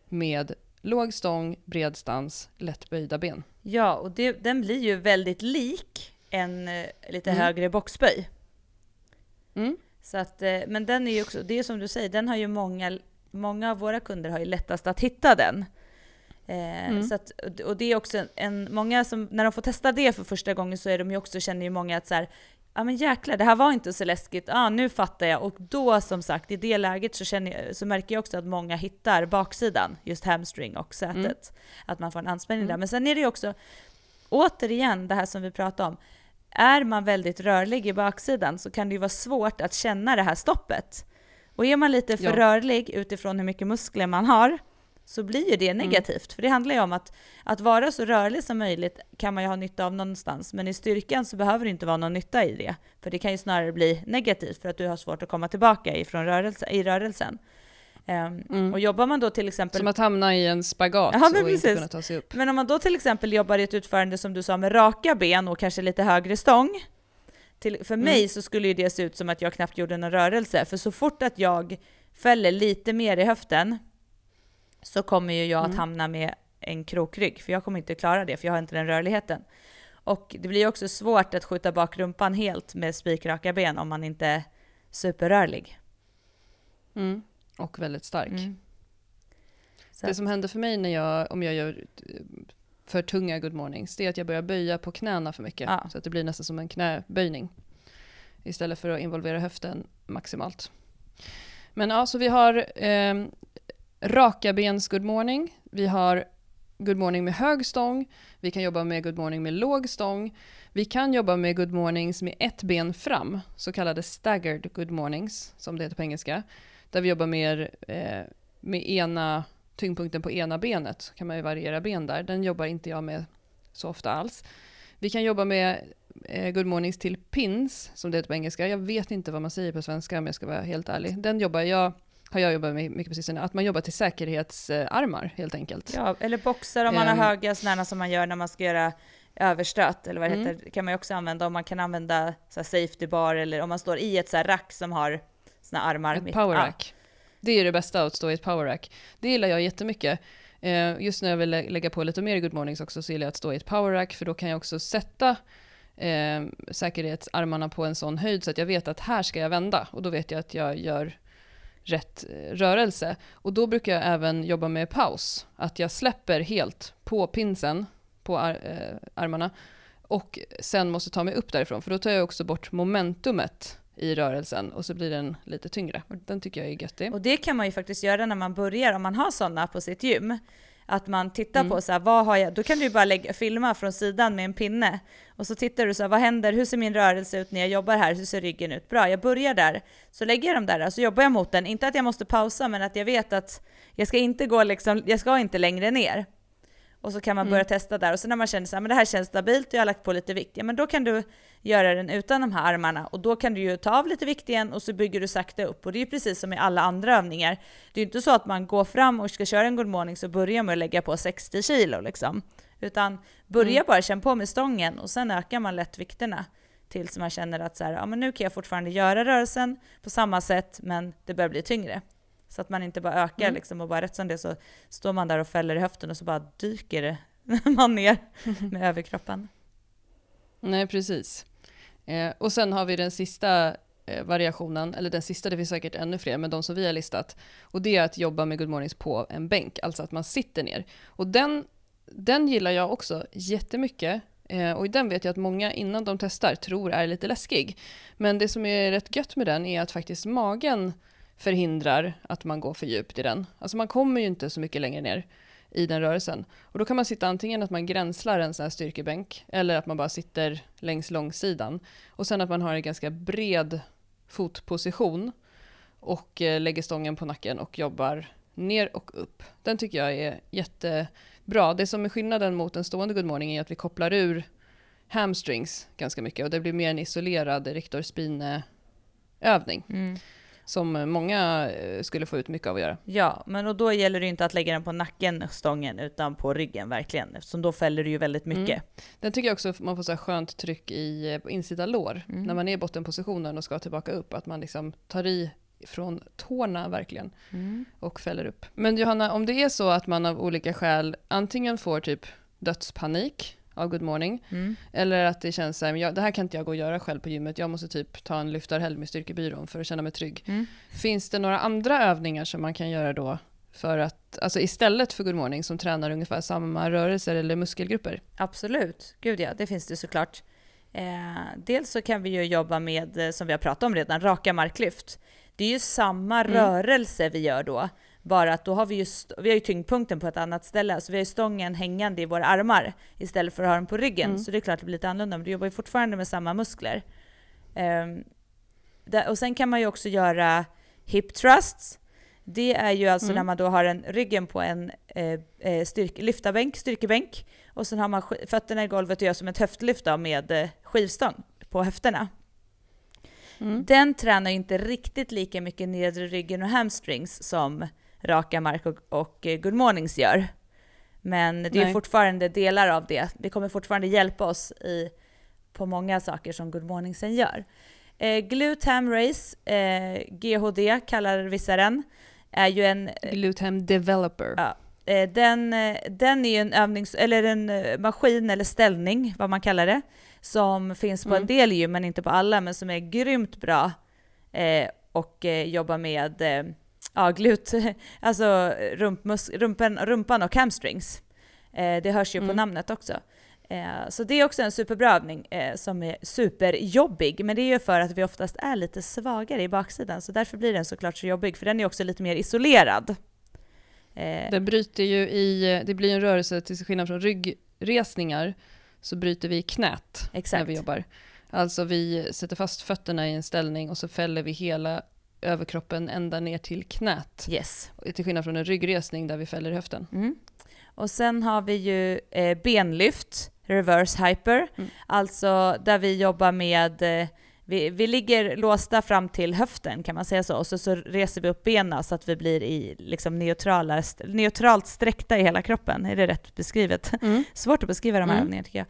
med låg stång, bred stans, lätt böjda ben. Ja, och det, den blir ju väldigt lik en eh, lite Mm. högre boxböj. Mm. Så att, eh, men den är ju också, det är som du säger, den har ju många, många av våra kunder har ju lättast att hitta den. Eh, Mm. så att, och det är också en- många som, när de får testa det för första gången så är de ju också, känner ju många att så här, ja men jäklar, det här var inte så läskigt, ah, nu fattar jag. Och då som sagt, i det läget så, känner jag, så märker jag också att många hittar baksidan, just hamstring och sätet. Mm. Att man får en anspänning där. Mm. Men sen är det ju också, återigen det här som vi pratade om, är man väldigt rörlig i baksidan så kan det ju vara svårt att känna det här stoppet. Och är man lite för Ja. rörlig utifrån hur mycket muskler man har så blir ju det negativt. För det handlar ju om att, att vara så rörlig som möjligt kan man ju ha nytta av någonstans. Men i styrkan så behöver det inte vara någon nytta i det. För det kan ju snarare bli negativt för att du har svårt att komma tillbaka ifrån rörelse, i rörelsen. Ehm, Mm. Och jobbar man då till exempel Som att hamna i en spagat [laughs] Ja, och inte precis. kunna ta sig upp. men om man då till exempel jobbar i ett utförande som du sa med raka ben och kanske lite högre stång. Till, för Mm. mig så skulle ju det se ut som att jag knappt gjorde någon rörelse. För så fort att jag fäller lite mer i höften så kommer ju jag att Mm. hamna med en krokrygg. För jag kommer inte klara det, för jag har inte den rörligheten. Och det blir ju också svårt att skjuta bak rumpan helt med spikraka ben om man inte är superrörlig. Mm. Och väldigt stark. Mm. Det som händer för mig när jag, om jag gör eh, för tunga good mornings, det är att jag börjar böja på knäna för mycket. Ja. Så att det blir nästan som en knäböjning. Istället för att involvera höften maximalt. Men ja, så vi har eh, raka bens good morning. Vi har good morning med hög stång. Vi kan jobba med good morning med låg stång. Vi kan jobba med good mornings med ett ben fram, så kallade staggered good mornings, som det heter på engelska. Där vi jobbar mer eh, med ena tyngdpunkten på ena benet, kan man ju variera ben där. Den jobbar inte jag med så ofta alls. Vi kan jobba med eh, good mornings till pins, som det heter på engelska. Jag vet inte vad man säger på svenska om jag ska vara helt ärlig. Den jobbar jag, har jag jobbat med mycket på sistone, att man jobbar till säkerhetsarmar helt enkelt. Ja, eller boxar om man Ehm. har höga sådana som man gör när man ska göra överstöt eller vad det Mm. heter, kan man ju också använda om man kan använda så här safety bar eller om man står i ett så här rack som har såna armar. Ett mitt- power ja. Det är det bästa att stå i ett power rack. Det gillar jag jättemycket. Eh, just när jag vill lä- lägga på lite mer i good mornings också så gillar jag att stå i ett power rack för då kan jag också sätta eh, säkerhetsarmarna på en sån höjd så att jag vet att här ska jag vända och då vet jag att jag gör rätt eh, rörelse. Och då brukar jag även jobba med paus, att jag släpper helt på pinsen, på ar- eh, armarna och sen måste ta mig upp därifrån för då tar jag också bort momentumet i rörelsen och så blir den lite tyngre. Och den tycker jag är göttig. Och det kan man ju faktiskt göra när man börjar, om man har sådana på sitt gym. Att man tittar Mm. på så här, vad har jag, då kan du ju bara lägga, filma från sidan med en pinne. Och så tittar du så här, vad händer, hur ser min rörelse ut när jag jobbar här, hur ser ryggen ut? Bra, jag börjar där. Så lägger jag dem där, så jobbar jag mot den. Inte att jag måste pausa, men att jag vet att jag ska inte gå liksom, jag ska inte längre ner. Och så kan man börja testa där. Och så när man känner så här, men det här känns stabilt och jag har lagt på lite vikt, ja men då kan du göra den utan de här armarna. Och då kan du ju ta av lite vikt igen och så bygger du sakta upp. Och det är ju precis som i alla andra övningar. Det är ju inte så att man går fram och ska köra en good morning så börjar att lägga på 60 kilo liksom. Utan börja bara känna på med stången och sen ökar man lätt vikterna. Tills man känner att så här, ja men nu kan jag fortfarande göra rörelsen på samma sätt men det börjar bli tyngre. Så att man inte bara ökar Mm. liksom och bara rätt som det så står man där och fäller i höften och så bara dyker [laughs] man ner [laughs] med överkroppen. Nej, precis. Eh, och sen har vi den sista eh, variationen, eller den sista, det finns säkert ännu fler, men de som vi har listat. Och det är att jobba med good mornings på en bänk, alltså att man sitter ner. Och den, den gillar jag också jättemycket. Eh, och den vet jag att många innan de testar tror är lite läskig. Men det som är rätt gött med den är att faktiskt magen förhindrar att man går för djupt i den. Alltså man kommer ju inte så mycket längre ner i den rörelsen. Och då kan man sitta antingen att man gränslar en sån här styrkebänk eller att man bara sitter längs långsidan. Och sen att man har en ganska bred fotposition och eh, lägger stången på nacken och jobbar ner och upp. Den tycker jag är jättebra. Det som är skillnaden mot en stående good morning är att vi kopplar ur hamstrings ganska mycket och det blir mer en isolerad rektor Spine övning mm som många eh, skulle få ut mycket av att göra. Ja, men och då gäller det inte att lägga den på nacken, stången, utan på ryggen verkligen. Eftersom då fäller det ju väldigt mycket. Den tycker jag också man får så här skönt tryck i, eh, på insida lår när man är i bottenpositionen och ska tillbaka upp. Att man liksom tar i från tårna verkligen och fäller upp. Men Johanna, om det är så att man av olika skäl antingen får typ dödspanik av good morning Mm. eller att det känns så här, men jag, det här kan inte jag gå och göra själv på gymmet. Jag måste typ ta en lyftarhelg med styrkebyrån för att känna mig trygg. Mm. Finns det några andra övningar som man kan göra då för att, alltså istället för good morning som tränar ungefär samma rörelser eller muskelgrupper? Absolut, gud ja, det finns det såklart. Eh, dels så kan vi ju jobba med, eh, som vi har pratat om redan, raka marklyft. Det är ju samma rörelse vi gör då, bara att då har vi ju, vi har ju tyngdpunkten på ett annat ställe, så vi har ju stången hängande i våra armar istället för att ha den på ryggen. Så det är klart det blir lite annorlunda, men du jobbar ju fortfarande med samma muskler. Där, och sen kan man ju också göra hip thrusts. Det är ju alltså när man då har en, ryggen på en eh, eh, styrk, lyftarbänk, styrkebänk och sen har man fötterna i golvet och gör som ett höftlyft då med eh, skivstång på höfterna. Den tränar ju inte riktigt lika mycket nedre ryggen och hamstrings som raka mark och, och eh, good mornings gör. Men det är Nej. fortfarande delar av det. Det kommer fortfarande hjälpa oss i, på många saker som good morningsen gör. Eh, glute ham race, eh, GHD kallar vissa den, är ju en Glutam developer. Ja. Eh, Den, eh, den är ju en övnings, eller en eh, maskin eller ställning, vad man kallar det, som finns på en Mm. del gym, men inte på alla, men som är grymt bra eh, och eh, jobbar med eh, ja, glut, [laughs] alltså rumpmus, rumpen, rumpan och hamstrings. Eh, det hörs ju på Mm. namnet också. Eh, så det är också en superbra övning eh, som är superjobbig, men det är ju för att vi oftast är lite svagare i baksidan, så därför blir den såklart så jobbig, för den är också lite mer isolerad. Eh, Det bryter ju i, det blir en rörelse till skillnad från ryggresningar så bryter vi i knät Exakt. när vi jobbar. Alltså vi sätter fast fötterna i en ställning och så fäller vi hela överkroppen ända ner till knät. Yes. Till skillnad från en ryggresning där vi fäller höften. Mm. Och sen har vi ju eh, benlyft, reverse hyper, Mm. alltså där vi jobbar med eh, vi, vi ligger låsta fram till höften kan man säga så, och så, så reser vi upp benen så att vi blir i liksom neutrala, neutralt sträckta i hela kroppen. Är det rätt beskrivet? Mm. Svårt att beskriva de här Mm. övningarna tycker jag.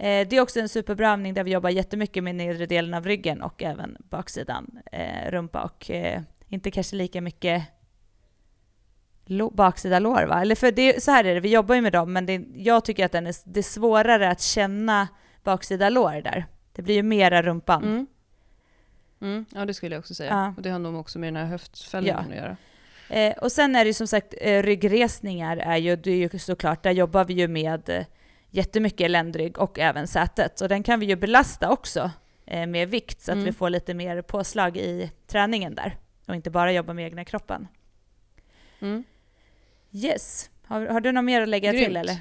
Eh, det är också en superbra övning där vi jobbar jättemycket med nedre delen av ryggen och även baksidan, eh, rumpa och eh, inte kanske lika mycket baksida lår va? Eller för det, så här är det, vi jobbar ju med dem men det, jag tycker att den är, det är svårare att känna baksida lår där. Det blir ju mera rumpan. Mm. Mm. Ja, det skulle jag också säga. Ja. Och det har nog också med den här höftfällningen Ja. att göra. Eh, och sen är det ju som sagt eh, ryggresningar är ju, det är ju såklart, där jobbar vi ju med eh, jättemycket ländrygg och även sätet. Och den kan vi ju belasta också eh, med vikt så att Mm. vi får lite mer påslag i träningen där. Och inte bara jobba med egna kroppen. Mm. Yes. Har, har du något mer att lägga Grymt. till eller?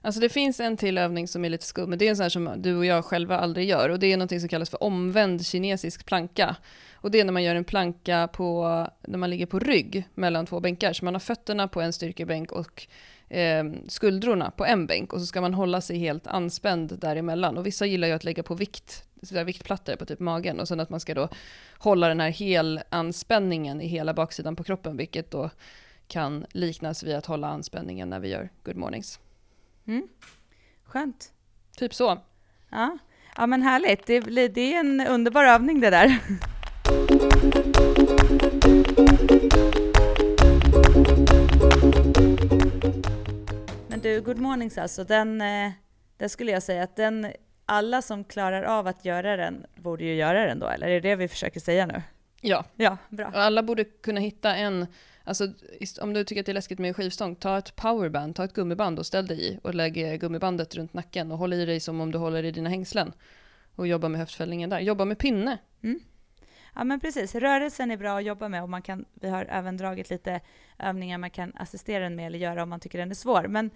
Alltså det finns en till övning som är lite skum, men det är en sån här som du och jag själva aldrig gör. Och det är något som kallas för omvänd kinesisk planka. Och det är när man gör en planka på, när man ligger på rygg mellan två bänkar. Så man har fötterna på en styrkebänk och eh, skuldrorna på en bänk. Och så ska man hålla sig helt anspänd däremellan. Och vissa gillar ju att lägga på vikt, så där viktplattor på typ magen. Och sen att man ska då hålla den här helanspänningen i hela baksidan på kroppen, vilket då kan liknas vid att hålla anspänningen när vi gör good mornings. Mm. Skönt. Typ så. Ja. ja, men härligt. Det, det är en underbar övning det där. [laughs] du, good mornings alltså, den, eh, där skulle jag säga att den, alla som klarar av att göra den borde ju göra den då, eller är det det vi försöker säga nu? Ja, Ja, bra. och alla borde kunna hitta en, alltså om du tycker att det är läskigt med en skivstång, ta ett powerband, ta ett gummiband och ställ dig i och lägg eh, gummibandet runt nacken och håll i dig som om du håller i dina hängslen. Och jobba med höftfällningen där. Jobba med pinne. Ja men precis, rörelsen är bra att jobba med och man kan, vi har även dragit lite övningar man kan assistera den med eller göra om man tycker den är svår. Men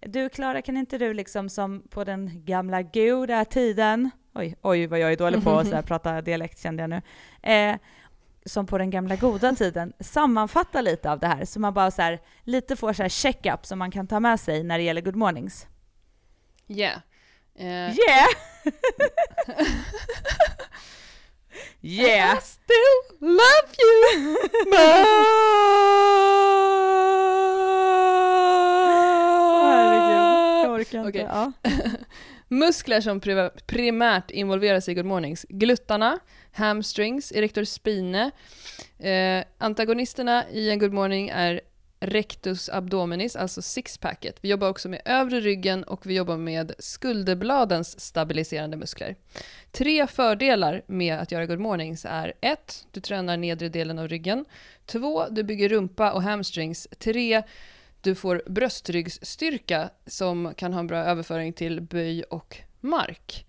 du Klara, kan inte du liksom som på den gamla goda tiden, oj, oj vad jag är dålig på att [laughs] prata dialekt kände jag nu, eh, som på den gamla goda tiden, sammanfatta lite av det här så man bara så här, lite får så här check-up som man kan ta med sig när det gäller good mornings. Yeah. Eh, Yeah! [laughs] [laughs] yeah! I still love you! [laughs] Herregud, jag orkar inte. Okej. Ja. [laughs] Muskler som primärt involveras i good mornings. Gluttarna, hamstrings, erector spine. Eh, antagonisterna i en good morning är rectus abdominis, alltså sixpacket. Vi jobbar också med övre ryggen och vi jobbar med skulderbladens stabiliserande muskler. Tre fördelar med att göra good mornings är 1. Du tränar nedre delen av ryggen. 2. Du bygger rumpa och hamstrings. 3. Du får bröstryggsstyrka som kan ha en bra överföring till böj och mark.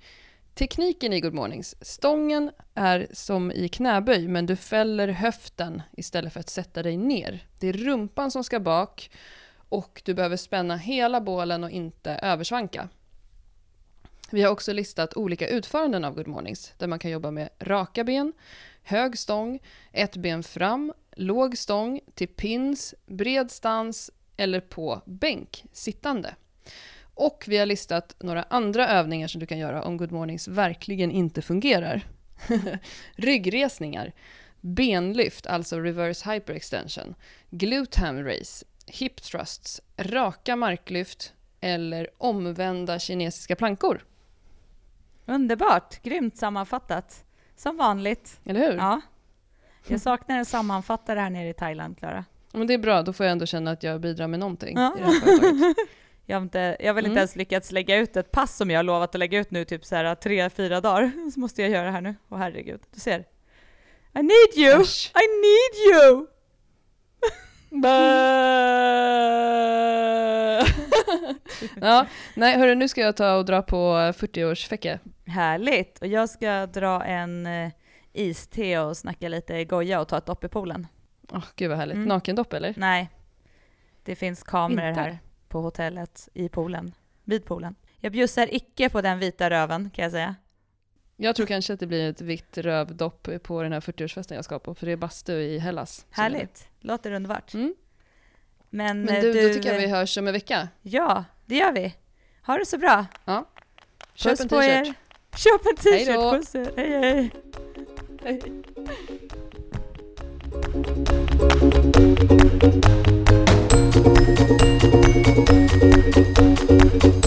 Tekniken i Good Mornings. Stången är som i knäböj, men du fäller höften istället för att sätta dig ner. Det är rumpan som ska bak och du behöver spänna hela bålen och inte översvanka. Vi har också listat olika utföranden av Good Mornings, där man kan jobba med raka ben, hög stång, ett ben fram, låg stång, till pins, bred stans eller på bänk, sittande. Och vi har listat några andra övningar som du kan göra om Good Mornings verkligen inte fungerar. [laughs] Ryggresningar, benlyft, alltså reverse hyperextension, glute ham raise, hip thrusts, raka marklyft eller omvända kinesiska plankor. Underbart, grymt sammanfattat. Som vanligt. Eller hur? Ja. Jag saknar en sammanfattare här nere i Thailand, Klara. Men det är bra, då får jag ändå känna att jag bidrar med någonting Ja. i det här företaget. [laughs] Jag har, inte, jag har väl inte Mm. ens lyckats lägga ut ett pass som jag har lovat att lägga ut nu typ så här tre, fyra dagar. [laughs] Så måste jag göra det här nu. Åh herregud, du ser. I need you! Äsch. I need you! [laughs] [laughs] ja, nej hörru, nu ska jag ta och dra på 40-årsfäcke. Härligt! Och jag ska dra en eh, iste och snacka lite goja och ta ett dopp i poolen. Åh, gud vad härligt. Mm. Nakendopp eller? Nej, det finns kameror Inte? här på hotellet i poolen. Vid poolen. Jag bjussar icke på den vita röven kan jag säga. Jag tror kanske att det blir ett vitt rövdopp på den här 40-årsfesten jag ska på, för det är bastu i Hellas. Härligt, låter underbart. Mm. Men, Men eh, du, du, då tycker jag vi hörs om en vecka. Ja, det gör vi. Ha det så bra. Köp Puss en på er. t-shirt. Köp en t-shirt. Puss. Hej hej. Hej. Thank you.